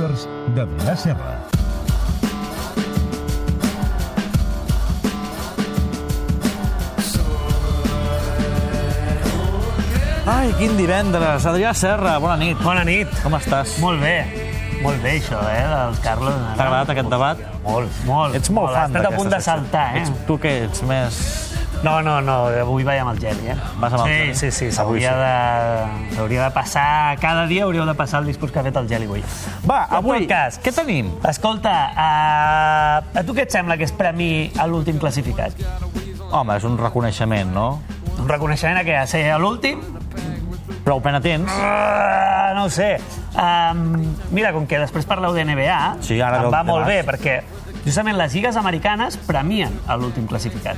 Losers de Vila Serra. Ai, quin divendres. Adrià Serra, bona nit. Bona nit. Com estàs? Molt bé. Molt bé, això, eh, del Carlos. T'ha agradat aquest debat? Molt, molt. Ets molt, fan Has estat a punt de saltar, eh? Ets, tu què ets més... No, no, no, avui vaig amb el Geli, eh? Vas amb el sí, Geli? Sí, sí, Avui s'hauria sí. de, s'hauria de passar... Cada dia hauríeu de passar el discurs que ha fet el Geli avui. Va, En avui, tot cas, què tenim? Escolta, uh, a tu què et sembla que és premi a l'últim classificat? Home, és un reconeixement, no? Un reconeixement a què? A ser l'últim? Prou pena tens? Uh, no ho sé. Um, mira, com que després parleu de NBA, Sí, ara em va molt bé, perquè justament les lligues americanes premien a l'últim classificat.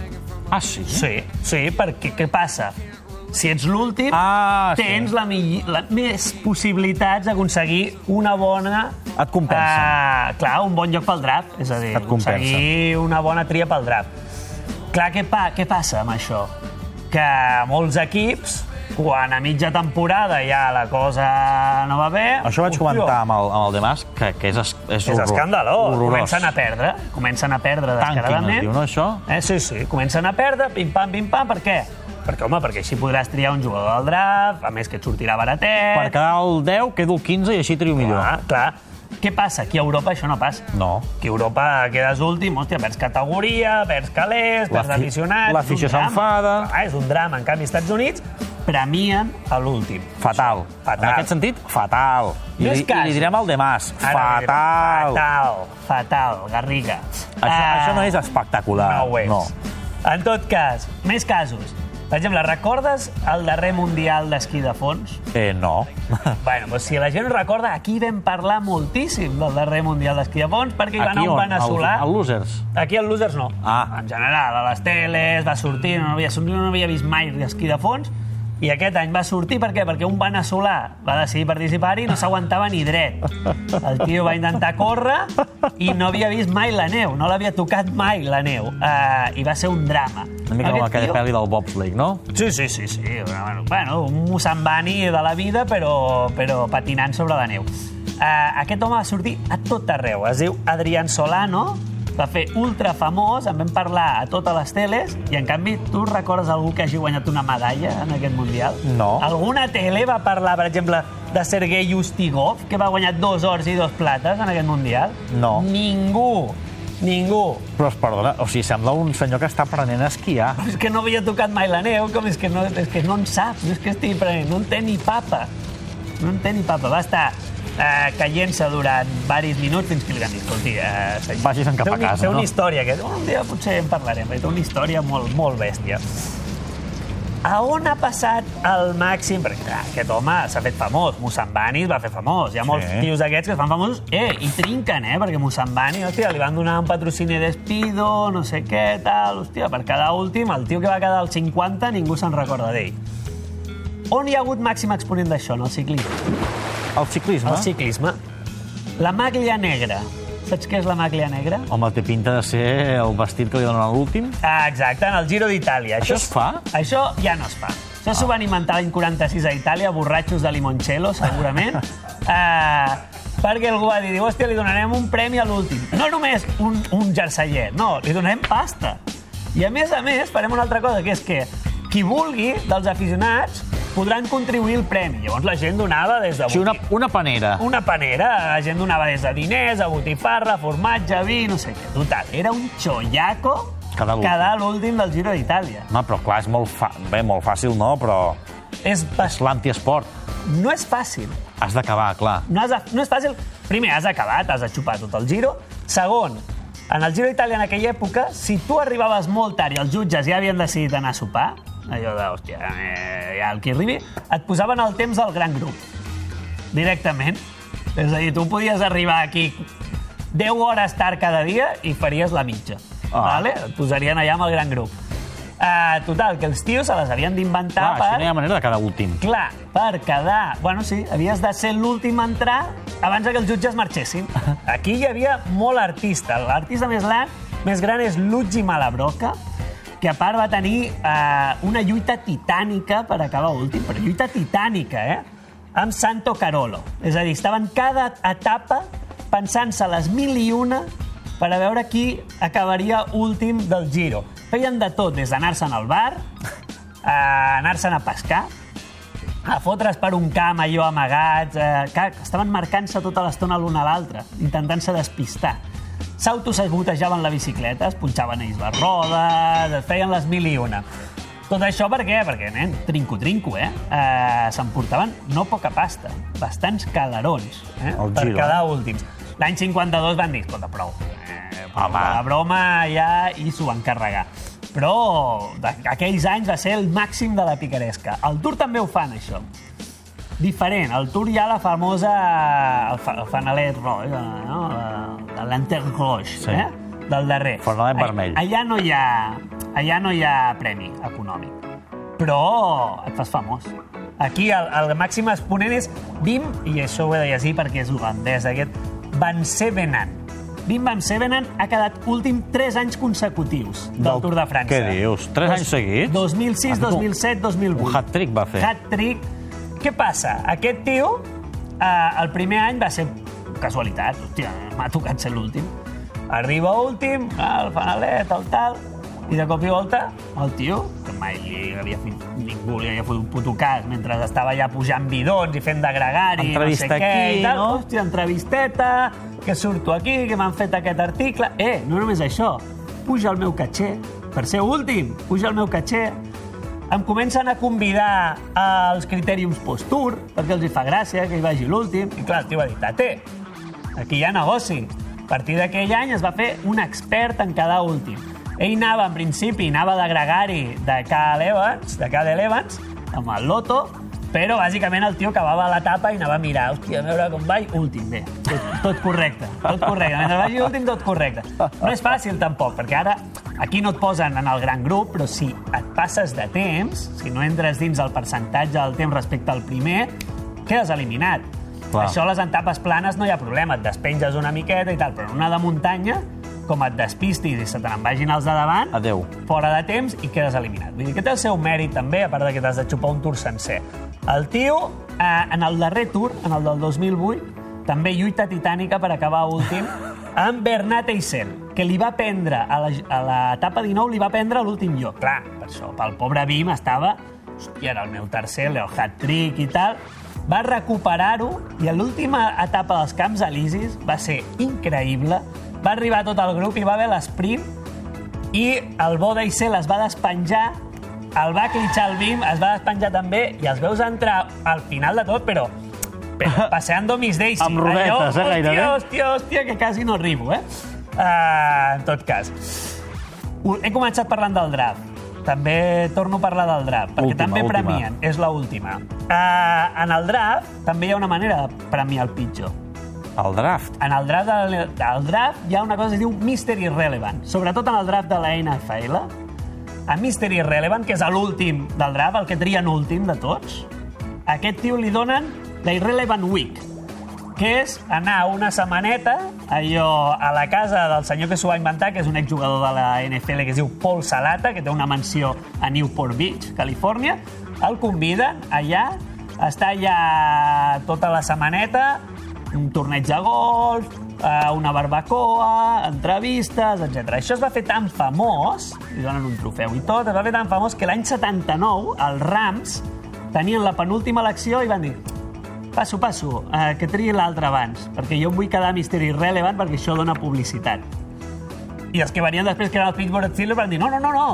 Ah, sí? Sí, sí, perquè què passa? Si ets l'últim, Ah, sí. tens la, mi- la, més possibilitats d'aconseguir una bona... Et compensa. Uh, clar, un bon lloc pel draft, és a dir, Et compensa. aconseguir una bona tria pel draft. Clar, què, pa, què passa amb això? Que molts equips, quan a mitja temporada ja la cosa no va bé... Això vaig hòstia, comentar amb el, amb el Demas, que, que és, es- és, és horror- escandalós. horrorós. Comencen a perdre, comencen a perdre Tanking, descaradament. es diu, no, això? Eh, sí, sí, comencen a perdre, pim-pam, pim-pam, per què? Perquè, home, perquè així podràs triar un jugador del draft, a més que et sortirà baratet... Per quedar el 10, quedo el 15 i així trio millor. Clar, clar. Què passa? Aquí a Europa això no passa. No. Aquí a Europa quedes últim, hòstia, perds categoria, perds calés, perds aficionats... l'afició s'enfada. És un drama. En canvi, als Estats Units premien a l'últim. Fatal. Fatal. En aquest sentit, fatal. I, Més li- i casos. li direm al Demas, Ara diré, fatal. Fatal, fatal, Garriga. Això, Ah, això no és espectacular. No ho és. No. En tot cas, més casos. Per exemple, recordes el darrer Mundial d'esquí de fons? Eh, no. Bueno, doncs si la gent recorda, aquí vam parlar moltíssim del darrer Mundial d'esquí de fons perquè hi va anar Aquí un on? veneçolà. Al, al Losers. Aquí al Losers no. Ah. En general, a les teles, va sortir, no havia, no havia vist mai esquí de fons, i aquest any va sortir, per què? Perquè un veneçolà va decidir participar-hi i no s'aguantava ni dret. El tio va intentar córrer i no havia vist mai la neu, no l'havia tocat mai la neu. Uh, I va ser un drama. Una mica com aquella tio- pel·li del bobsleigh, no? Sí, sí, sí, sí. Bueno, bueno, un Musambani de la vida, però, però patinant sobre la neu. Uh, aquest home va sortir a tot arreu. Es diu Adrián Solano, va fer ultra famós, en vam parlar a totes les teles, i en canvi tu recordes algú que hagi guanyat una medalla en aquest Mundial? No. Alguna tele va parlar, per exemple, de Sergei Yustigov, que va guanyar dos ors i dos plates en aquest Mundial? No. Ningú. Ningú. Però, perdona, o sigui, sembla un senyor que està aprenent a esquiar. És que no havia tocat mai la neu, com és que no, és que no en sap, no és que estigui prenent, no en té ni papa. No en té ni papa. Va estar eh, caient-se durant varis minuts fins que li van dir, escolti, eh, senyor, Vagis en cap a casa, té una no?" història, que un dia potser en parlarem, perquè té una història molt, molt bèstia. A on ha passat el màxim? Perquè, clar, aquest home s'ha fet famós. Mussambani es va fer famós. Hi ha molts Sí. tios d'aquests que es fan famosos eh, i trinquen, eh? Perquè Mussambani, hòstia, li van donar un patrocini d'Espido, no sé què, tal... Hòstia, per cada últim, el tio que va quedar al 50, ningú se'n recorda d'ell. On hi ha hagut màxim exponent d'això, en el ciclisme? El ciclisme? El ciclisme. La maglia negra. Saps què és la maglia negra? Home, té pinta de ser el vestit que li donen a l'últim. Ah, exacte, en el Giro d'Itàlia. Això es fa? Això ja no es fa. Això s'ho van inventar l'any 46 a Itàlia, borratxos de limoncello, segurament. uh, perquè algú va dir, hòstia, li donarem un premi a l'últim. No només un, un jerseyer, no, li donarem pasta. I a més a més farem una altra cosa, que és que qui vulgui, dels aficionats, podran contribuir al premi. Llavors la gent donava des de... O sigui, una, una panera. una panera, la gent donava des de diners, a botifarra, formatge, vi, no sé què. Total, era un xollaco Quedar l'últim. del Giro d'Itàlia. Home, però clar, és molt, fa... Bé, molt fàcil, no? Però És és l'antiesport. No és fàcil. Has d'acabar, clar. No, has de... no és fàcil. Primer, has acabat, has de xupar tot el Giro. Segon, en el Giro d'Itàlia en aquella època, si tu arribaves molt tard i els jutges ja havien decidit anar a sopar, allò de, hòstia, eh, ja el que arribi, et posaven el temps del gran grup. Directament. És a dir, tu podies arribar aquí 10 hores tard cada dia i faries la mitja. Ah. Vale? Et posarien allà amb el gran grup. Uh, total, que els tios se les havien d'inventar per... així no hi ha manera de quedar últim. Clar, per quedar... Bueno, sí, havies de ser l'últim a entrar abans que els jutges marxessin. Aquí hi havia molt artista. L'artista més gran, més gran és Luigi Malabroca, que a part va tenir eh, una lluita titànica per acabar últim, però lluita titànica, eh? Amb Santo Carolo. És a dir, estaven cada etapa pensant-se les mil i una per a veure qui acabaria últim del Giro. Feien de tot, des d'anar-se'n al bar, a anar-se'n a pescar, a fotre's per un camp allò amagats, eh, que estaven marcant-se tota l'estona l'un a l'altre, intentant-se despistar. S'autosabotejaven la bicicleta, es punxaven ells les rodes, es feien les mil i una. Tot això per què? Perquè, nen, trinco-trinco, eh? eh S'emportaven no poca pasta, bastants calarons, eh? El per Giro, quedar últims. L'any 52 van dir, escolta, prou. Eh, Home. La broma ja i s'ho van carregar. Però aquells anys va ser el màxim de la picaresca. El Tour també ho fan, això. Diferent. Al Tour hi ha la famosa... el, fa, el fanalet roig, eh, no? La- L'antenne roig, Sí. eh? Del darrer. Fanalet vermell. Allà no hi ha, allà no hi ha premi econòmic. Però et fas famós. Aquí el, el màxim exponent és Wim, i això ho he de llegir perquè és holandès, aquest Van Sevenant. Wim Van Sevenant ha quedat últim 3 anys consecutius del, Del- Tour de França. què dius? Tres anys seguits? 2006, Ha fet un- 2007, 2008. Un hat-trick va fer. Hat-trick. Què passa? Aquest tio, eh, el primer any va ser casualitat. Hòstia, m'ha tocat ser l'últim. Arriba últim, el fanalet, el tal, i de cop i volta el tio, que mai li havia fet, ningú li havia fet un puto cas, mentre estava ja pujant bidons i fent de gregari, no sé què, aquí, i tal. no? Hòstia, entrevisteta, que surto aquí, que m'han fet aquest article. Eh, no només això, puja el meu caché, per ser últim, puja el meu caché, em comencen a convidar als critèriums post-tour, perquè els hi fa gràcia que hi vagi l'últim. I clar, el tio va dir, tate, aquí hi ha negoci. A partir d'aquell any es va fer un expert en quedar últim. Ell anava, en principi, anava de gregari de Cal Evans, de Cal Evans, amb el Loto, però bàsicament el tio acabava l'etapa i anava a mirar, hòstia, a veure com vaig, últim, bé, tot, tot correcte, tot correcte. Mentre vagi últim, tot correcte. No és fàcil tampoc, perquè ara aquí no et posen en el gran grup, però si et passes de temps, si no entres dins el percentatge del temps respecte al primer, quedes eliminat. Clar. Això a les etapes planes no hi ha problema, et despenges una miqueta i tal, però en una de muntanya, com et despistis i se te n'en vagin els de davant, Adéu. fora de temps i quedes eliminat. Vull dir que té el seu mèrit també, a part de que t'has de xupar un tour sencer. El tio, eh, en el darrer tour, en el del 2008, també lluita titànica per acabar últim amb Bernat Eissel, que li va prendre, a l'etapa 19, li va prendre l'últim lloc. Clar, per això, pel pobre Bim estava... Hòstia, era el meu tercer, el hat-trick i tal. Va recuperar-ho i a l'última etapa dels Camps Elisis va ser increïble. Va arribar tot el grup i va haver l'esprint i el bo d'Aicel es va despenjar, el va clitxar el Bim, es va despenjar també, i els veus entrar al final de tot, però, però passeando mis Daisy. Amb rodetes, eh, gairebé. Hòstia, hòstia, hòstia, que quasi no arribo, eh? Uh, en tot cas. He començat parlant del draft. També torno a parlar del draft, perquè Última, també última. premien, és la última. Uh, en el draft també hi ha una manera de premiar el pitjor. El draft. En el draft, de, del draft hi ha una cosa que es diu Mystery Relevant, sobretot en el draft de la NFL. A Mystery Relevant, que és l'últim del draft, el que trien últim de tots, a aquest tio li donen la Irrelevant Week, que és anar una setmaneta allò, a la casa del senyor que s'ho va inventar, que és un exjugador de la NFL que es diu Paul Salata, que té una mansió a Newport Beach, Califòrnia. El conviden allà, està allà tota la setmaneta, un torneig de golf, eh, una barbacoa, entrevistes, etc. Això es va fer tan famós, li donen un trofeu i tot, es va fer tan famós que l'any 79 els Rams tenien la penúltima elecció i van dir passo, passo, eh, que triï l'altre abans, perquè jo em vull quedar Mystery Relevant perquè això dona publicitat. I els que venien després, que eren els Pittsburgh Steelers, van dir no, no, no, no,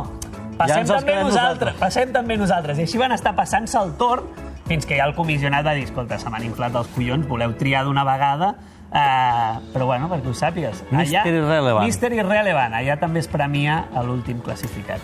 passem els també nosaltres, nosaltres." passem també nosaltres. I així van estar passant-se el torn fins que ja el comissionat va dir, escolta, se m'han inflat els collons, voleu triar d'una vegada, eh, però bueno, perquè ho sàpigues. Mystery Relevant. Mystery Relevant, allà també es premia a l'últim classificat.